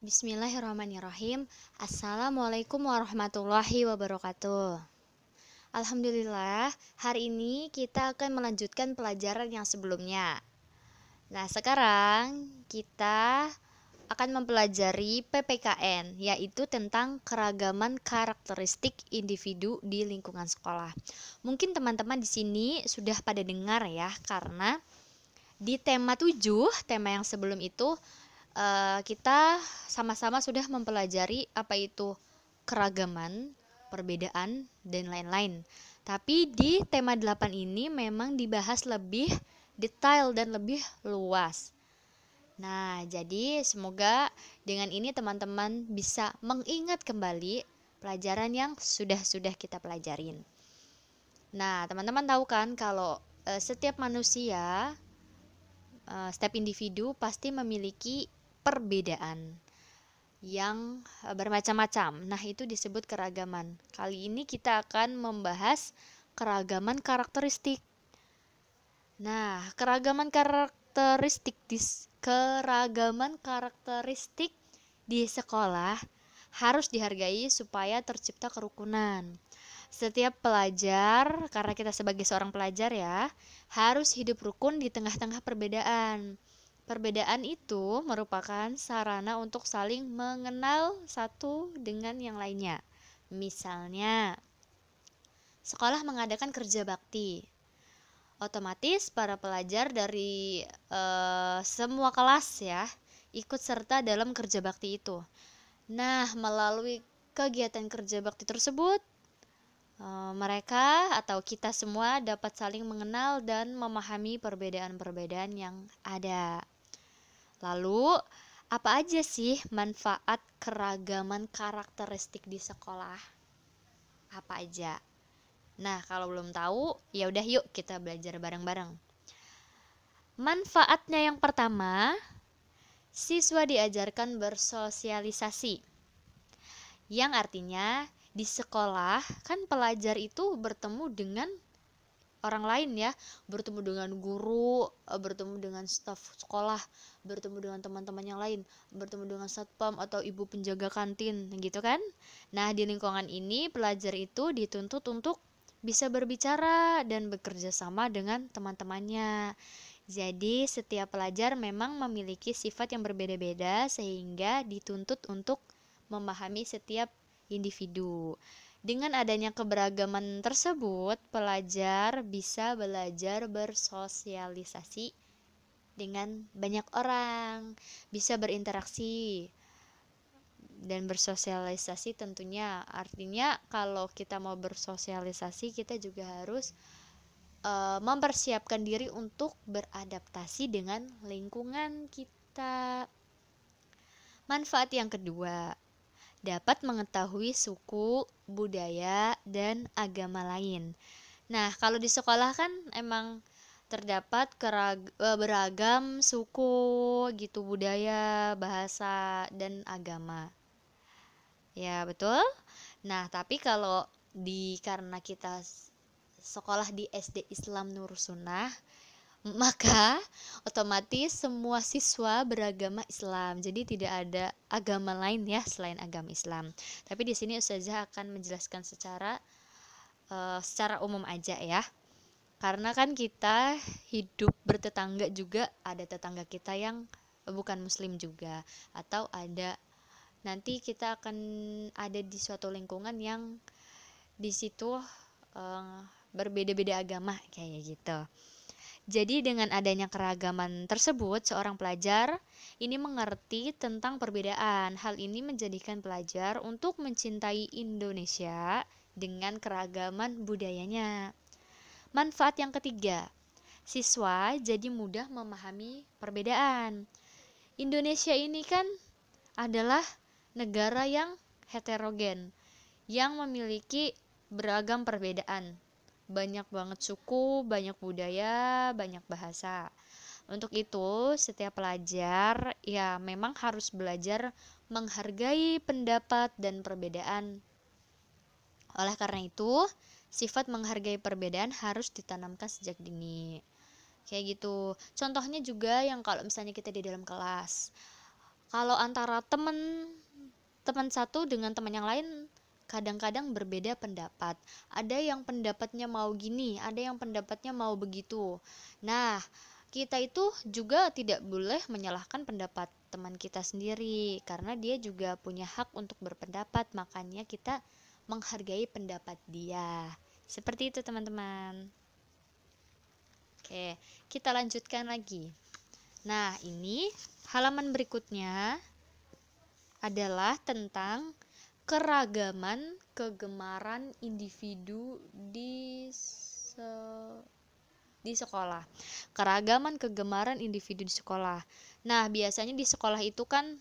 Bismillahirrahmanirrahim. Assalamualaikum warahmatullahi wabarakatuh. Alhamdulillah hari ini kita akan melanjutkan pelajaran yang sebelumnya. Nah sekarang kita akan mempelajari PPKN yaitu tentang keragaman karakteristik individu di lingkungan sekolah. Mungkin teman-teman di sini sudah pada dengar ya karena di tema 7, tema yang sebelum itu uh, kita sama-sama sudah mempelajari apa itu keragaman, perbedaan, dan lain-lain. Tapi di tema 8 ini memang dibahas lebih detail dan lebih luas. Nah, jadi semoga dengan ini teman-teman bisa mengingat kembali pelajaran yang sudah-sudah kita pelajarin. Nah, teman-teman tahu kan kalau e, setiap manusia, e, setiap individu pasti memiliki perbedaan yang eh, bermacam-macam. Nah, itu disebut keragaman. Kali ini kita akan membahas keragaman karakteristik. Nah, keragaman karakteristik di keragaman karakteristik di sekolah harus dihargai supaya tercipta kerukunan. Setiap pelajar, karena kita sebagai seorang pelajar ya, harus hidup rukun di tengah-tengah perbedaan. Perbedaan itu merupakan sarana untuk saling mengenal satu dengan yang lainnya. Misalnya, sekolah mengadakan kerja bakti. Otomatis para pelajar dari e, semua kelas ya ikut serta dalam kerja bakti itu. Nah, melalui kegiatan kerja bakti tersebut, e, mereka atau kita semua dapat saling mengenal dan memahami perbedaan-perbedaan yang ada. Lalu, apa aja sih manfaat keragaman karakteristik di sekolah? Apa aja? Nah, kalau belum tahu, ya udah yuk kita belajar bareng-bareng. Manfaatnya yang pertama, siswa diajarkan bersosialisasi. Yang artinya di sekolah kan pelajar itu bertemu dengan orang lain ya. Bertemu dengan guru eh, bertemu dengan staf sekolah bertemu dengan teman-teman yang lain bertemu dengan satpam atau ibu penjaga kantin gitu kan? Nah di lingkungan ini pelajar itu dituntut untuk bisa berbicara dan bekerja sama dengan teman-temannya. Jadi setiap pelajar memang memiliki sifat yang berbeda-beda sehingga dituntut untuk memahami setiap individu dengan adanya keberagaman tersebut, pelajar bisa belajar bersosialisasi dengan banyak orang, bisa berinteraksi dan bersosialisasi tentunya artinya kalau kita mau bersosialisasi kita juga harus uh, mempersiapkan diri untuk beradaptasi dengan lingkungan kita. Manfaat yang kedua, dapat mengetahui suku, budaya, dan agama lain. Nah, kalau di sekolah kan emang terdapat e, beragam suku gitu, budaya, bahasa, dan agama. Ya, betul. Nah, tapi kalau di karena kita sekolah di SD Islam Nur Sunnah maka otomatis semua siswa beragama Islam. Jadi tidak ada agama lain ya selain agama Islam. Tapi di sini Ustazah akan menjelaskan secara uh, secara umum aja ya. Karena kan kita hidup bertetangga juga ada tetangga kita yang bukan muslim juga atau ada nanti kita akan ada di suatu lingkungan yang di situ uh, berbeda-beda agama kayak gitu. Jadi dengan adanya keragaman tersebut, seorang pelajar ini mengerti tentang perbedaan. Hal ini menjadikan pelajar untuk mencintai Indonesia dengan keragaman budayanya. Manfaat yang ketiga, siswa jadi mudah memahami perbedaan. Indonesia ini kan adalah negara yang heterogen yang memiliki beragam perbedaan banyak banget suku, banyak budaya, banyak bahasa. Untuk itu, setiap pelajar ya memang harus belajar menghargai pendapat dan perbedaan. Oleh karena itu, sifat menghargai perbedaan harus ditanamkan sejak dini. Kayak gitu. Contohnya juga yang kalau misalnya kita di dalam kelas. kalau antara teman teman satu dengan teman yang lain kadang-kadang berbeda pendapat. Ada yang pendapatnya mau gini, ada yang pendapatnya mau begitu. Nah, kita itu juga tidak boleh menyalahkan pendapat teman kita sendiri karena dia juga punya hak untuk berpendapat, makanya kita menghargai pendapat dia. Seperti itu, teman-teman. Oke, kita lanjutkan lagi. Nah, ini halaman berikutnya adalah tentang keragaman kegemaran individu di se di sekolah. Keragaman kegemaran individu di sekolah. Nah, biasanya di sekolah itu kan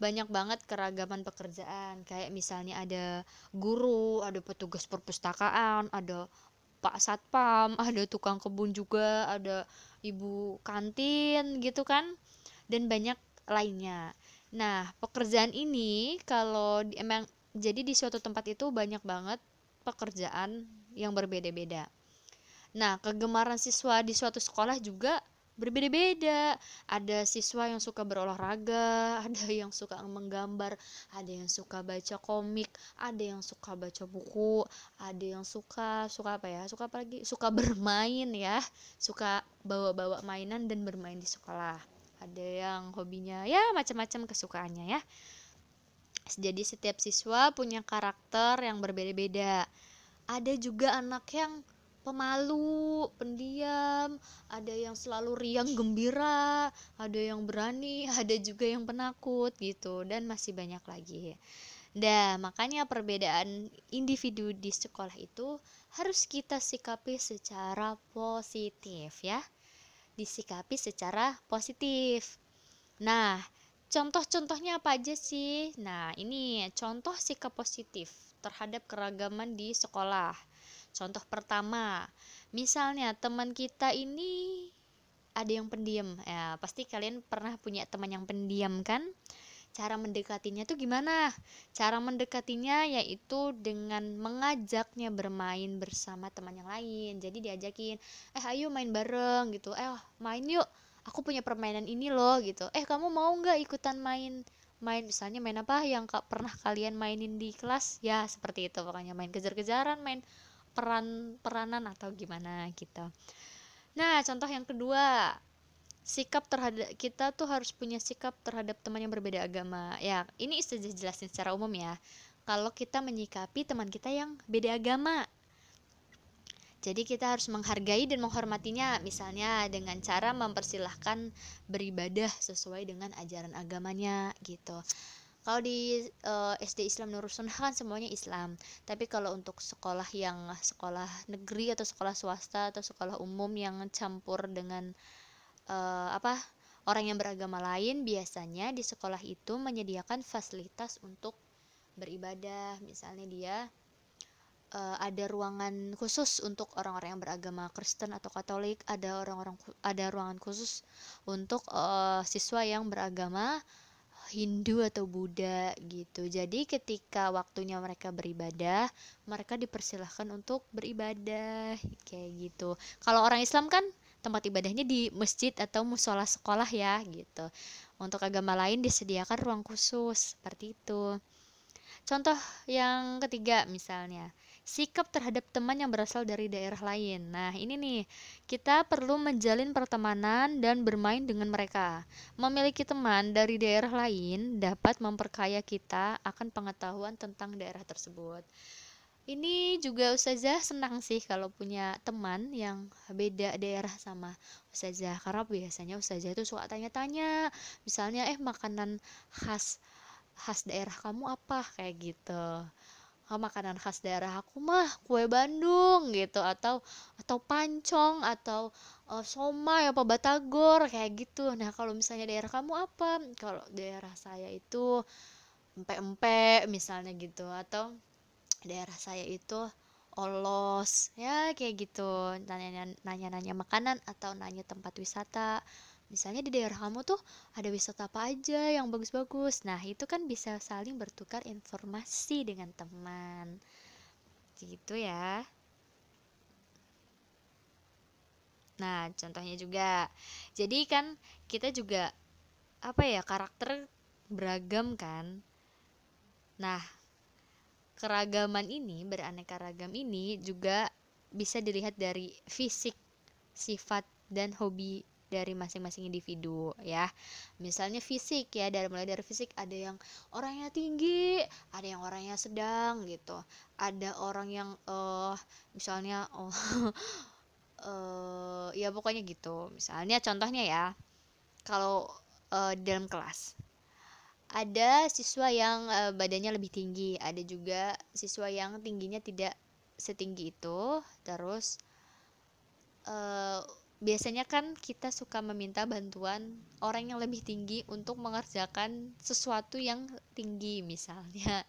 banyak banget keragaman pekerjaan. Kayak misalnya ada guru, ada petugas perpustakaan, ada Pak Satpam, ada tukang kebun juga, ada ibu kantin gitu kan. Dan banyak lainnya. Nah, pekerjaan ini kalau emang jadi di suatu tempat itu banyak banget pekerjaan yang berbeda-beda. Nah, kegemaran siswa di suatu sekolah juga berbeda-beda. Ada siswa yang suka berolahraga, ada yang suka menggambar, ada yang suka baca komik, ada yang suka baca buku, ada yang suka suka apa ya? Suka apa lagi? Suka bermain ya, suka bawa-bawa mainan dan bermain di sekolah ada yang hobinya ya macam-macam kesukaannya ya jadi setiap siswa punya karakter yang berbeda-beda ada juga anak yang pemalu, pendiam, ada yang selalu riang gembira, ada yang berani, ada juga yang penakut gitu dan masih banyak lagi. Nah, makanya perbedaan individu di sekolah itu harus kita sikapi secara positif ya disikapi secara positif. Nah, contoh-contohnya apa aja sih? Nah, ini contoh sikap positif terhadap keragaman di sekolah. Contoh pertama, misalnya teman kita ini ada yang pendiam. Ya, pasti kalian pernah punya teman yang pendiam kan? cara mendekatinya tuh gimana? Cara mendekatinya yaitu dengan mengajaknya bermain bersama teman yang lain. Jadi diajakin, eh ayo main bareng gitu. Eh main yuk, aku punya permainan ini loh gitu. Eh kamu mau nggak ikutan main? Main misalnya main apa yang pernah kalian mainin di kelas? Ya seperti itu pokoknya main kejar-kejaran, main peran peranan atau gimana gitu. Nah contoh yang kedua sikap terhadap kita tuh harus punya sikap terhadap teman yang berbeda agama ya ini saja jelasin secara umum ya kalau kita menyikapi teman kita yang beda agama jadi kita harus menghargai dan menghormatinya misalnya dengan cara mempersilahkan beribadah sesuai dengan ajaran agamanya gitu. Kalau di uh, eh, SD Islam Nurul Sunnah kan semuanya Islam. Tapi kalau untuk sekolah yang sekolah negeri atau sekolah swasta atau sekolah umum yang campur dengan uh, apa orang yang beragama lain biasanya di sekolah itu menyediakan fasilitas untuk beribadah. Misalnya dia uh, ada ruangan khusus untuk orang-orang yang beragama Kristen atau Katolik ada orang-orang ada ruangan khusus untuk uh, siswa yang beragama Hindu atau Buddha gitu. Jadi ketika waktunya mereka beribadah, mereka dipersilahkan untuk beribadah kayak gitu. Kalau orang Islam kan tempat ibadahnya di masjid atau musola sekolah ya gitu. Untuk agama lain disediakan ruang khusus seperti itu. Contoh yang ketiga misalnya, sikap terhadap teman yang berasal dari daerah lain. Nah, ini nih, kita perlu menjalin pertemanan dan bermain dengan mereka. Memiliki teman dari daerah lain dapat memperkaya kita akan pengetahuan tentang daerah tersebut ini juga Ustazah senang sih kalau punya teman yang beda daerah sama Ustazah karena biasanya Ustazah itu suka tanya-tanya misalnya eh makanan khas khas daerah kamu apa kayak gitu oh, makanan khas daerah aku mah kue Bandung gitu. Atau atau pancong atau uh, somai apa batagor kayak gitu. Nah kalau misalnya daerah kamu apa? Kalau daerah saya itu empe-empe misalnya gitu. Atau daerah saya itu olos ya kayak gitu. Nanya-nanya makanan atau nanya tempat wisata misalnya di daerah kamu tuh ada wisata apa aja yang bagus-bagus. Nah itu kan bisa saling bertukar informasi dengan teman. Gitu ya. Nah contohnya juga. Jadi kan kita juga apa ya karakter beragam kan. Nah keragaman ini beraneka ragam ini juga bisa dilihat dari fisik sifat dan hobi dari masing-masing individu ya. Misalnya fisik ya dari mulai dari fisik ada yang orangnya tinggi ada yang orangnya sedang gitu. Ada orang yang uh, misalnya oh uh, ya pokoknya gitu. Misalnya contohnya ya kalau uh, dalam kelas ada siswa yang uh, badannya lebih tinggi ada juga siswa yang tingginya tidak setinggi itu terus uh, biasanya kan kita suka meminta bantuan orang yang lebih tinggi untuk mengerjakan sesuatu yang tinggi misalnya.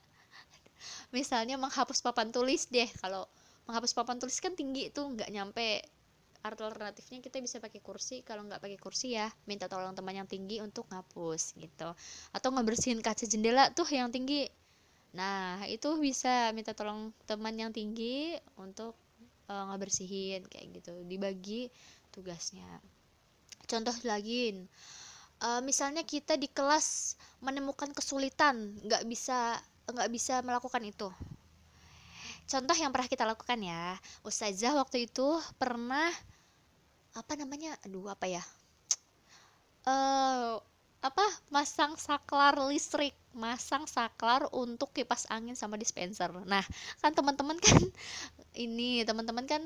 Misalnya menghapus papan tulis deh. Kalau menghapus papan tulis kan tinggi itu nggak nyampe alternatifnya kita bisa pakai kursi. Kalau nggak pakai kursi ya minta tolong teman yang tinggi untuk ngapus gitu. Atau ngebersihin kaca jendela tuh yang tinggi. Nah itu bisa minta tolong teman yang tinggi untuk uh, ngebersihin kayak gitu. Dibagi tugasnya. Contoh lagi uh, misalnya kita di kelas menemukan kesulitan nggak bisa nggak bisa melakukan itu. Contoh yang pernah kita lakukan ya ustazah waktu itu pernah apa namanya aduh apa ya uh, apa masang saklar listrik masang saklar untuk kipas angin sama dispenser. Nah kan teman-teman kan ini teman-teman kan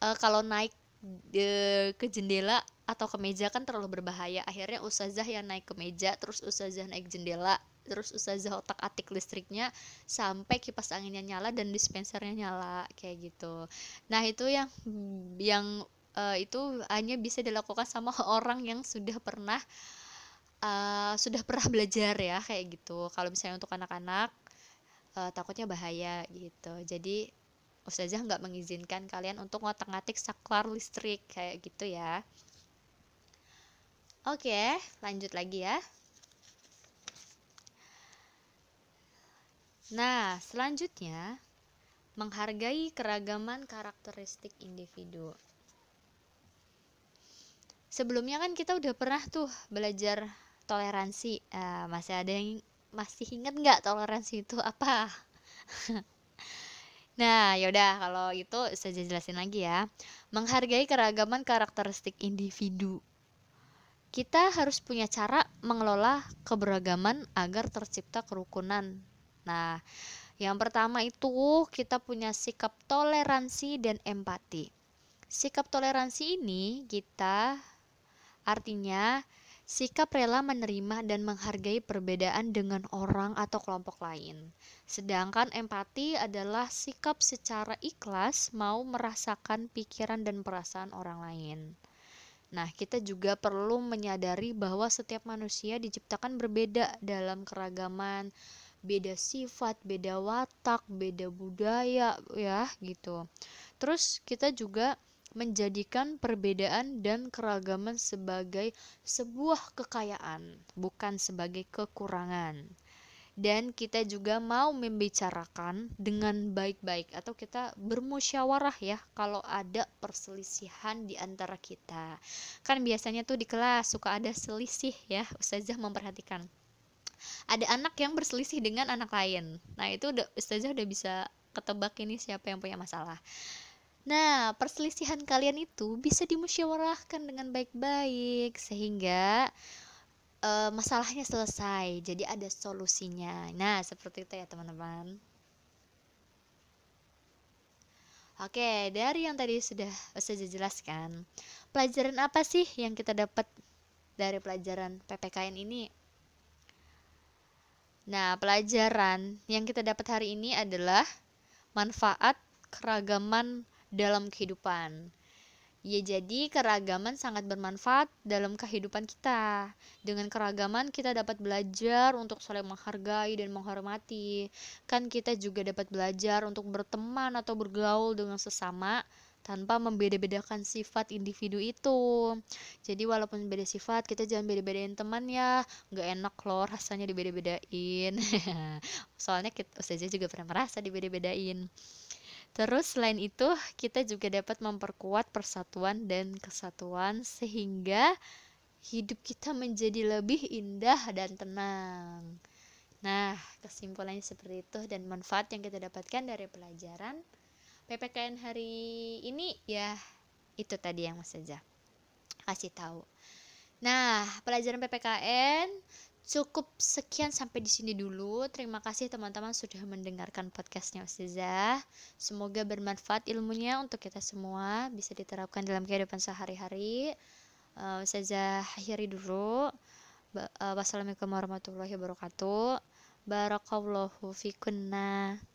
uh, kalau naik de, ke jendela atau ke meja kan terlalu berbahaya. Akhirnya ustazah yang naik ke meja terus ustazah naik jendela terus ustazah otak atik listriknya sampai kipas anginnya nyala dan dispensernya nyala kayak gitu. Nah itu yang yang uh, itu hanya bisa dilakukan sama orang yang sudah pernah uh, sudah pernah belajar ya kayak gitu. Kalau misalnya untuk anak-anak uh, takutnya bahaya gitu. Jadi Ustazah nggak mengizinkan kalian untuk ngotak-ngatik saklar listrik kayak gitu ya Oke, lanjut lagi ya. Nah, selanjutnya menghargai keragaman karakteristik individu. Sebelumnya kan kita udah pernah tuh belajar toleransi. Uh, masih ada yang masih inget nggak toleransi itu apa? Nah, yaudah kalau itu saya jelasin lagi ya. Menghargai keragaman karakteristik individu. Kita harus punya cara mengelola keberagaman agar tercipta kerukunan. Nah, yang pertama itu kita punya sikap toleransi dan empati. Sikap toleransi ini kita artinya Sikap rela menerima dan menghargai perbedaan dengan orang atau kelompok lain. Sedangkan empati adalah sikap secara ikhlas mau merasakan pikiran dan perasaan orang lain. Nah, kita juga perlu menyadari bahwa setiap manusia diciptakan berbeda dalam keragaman, beda sifat, beda watak, beda budaya, ya, gitu. Terus kita juga menjadikan perbedaan dan keragaman sebagai sebuah kekayaan, bukan sebagai kekurangan. Dan kita juga mau membicarakan dengan baik-baik atau kita bermusyawarah ya kalau ada perselisihan di antara kita. Kan biasanya tuh di kelas suka ada selisih ya, ustazah memperhatikan. Ada anak yang berselisih dengan anak lain. Nah, itu udah ustazah udah bisa ketebak ini siapa yang punya masalah Nah, perselisihan kalian itu bisa dimusyawarahkan dengan baik-baik sehingga uh, masalahnya selesai. Jadi ada solusinya. Nah, seperti itu ya, teman-teman. Oke, dari yang tadi sudah saya jelaskan, pelajaran apa sih yang kita dapat dari pelajaran PPKN ini? Nah, pelajaran yang kita dapat hari ini adalah manfaat keragaman dalam kehidupan. Ya jadi keragaman sangat bermanfaat dalam kehidupan kita. Dengan keragaman kita dapat belajar untuk saling menghargai dan menghormati. Kan kita juga dapat belajar untuk berteman atau bergaul dengan sesama tanpa membeda-bedakan sifat individu itu. Jadi walaupun beda sifat, kita jangan beda-bedain teman ya. Nggak enak loh rasanya dibeda-bedain. Soalnya kita saja juga pernah merasa dibeda-bedain. Terus selain itu kita juga dapat memperkuat persatuan dan kesatuan sehingga hidup kita menjadi lebih indah dan tenang. Nah, kesimpulannya seperti itu dan manfaat yang kita dapatkan dari pelajaran PPKN hari ini ya itu tadi yang Mas saja kasih tahu. Nah, pelajaran PPKN cukup sekian sampai di sini dulu. Terima kasih teman-teman sudah mendengarkan podcastnya Ustazah. Semoga bermanfaat ilmunya untuk kita semua bisa diterapkan dalam kehidupan sehari-hari. Uh, Ustazah akhiri dulu. Uh, wassalamualaikum warahmatullahi wabarakatuh. Barakallahu fikunna.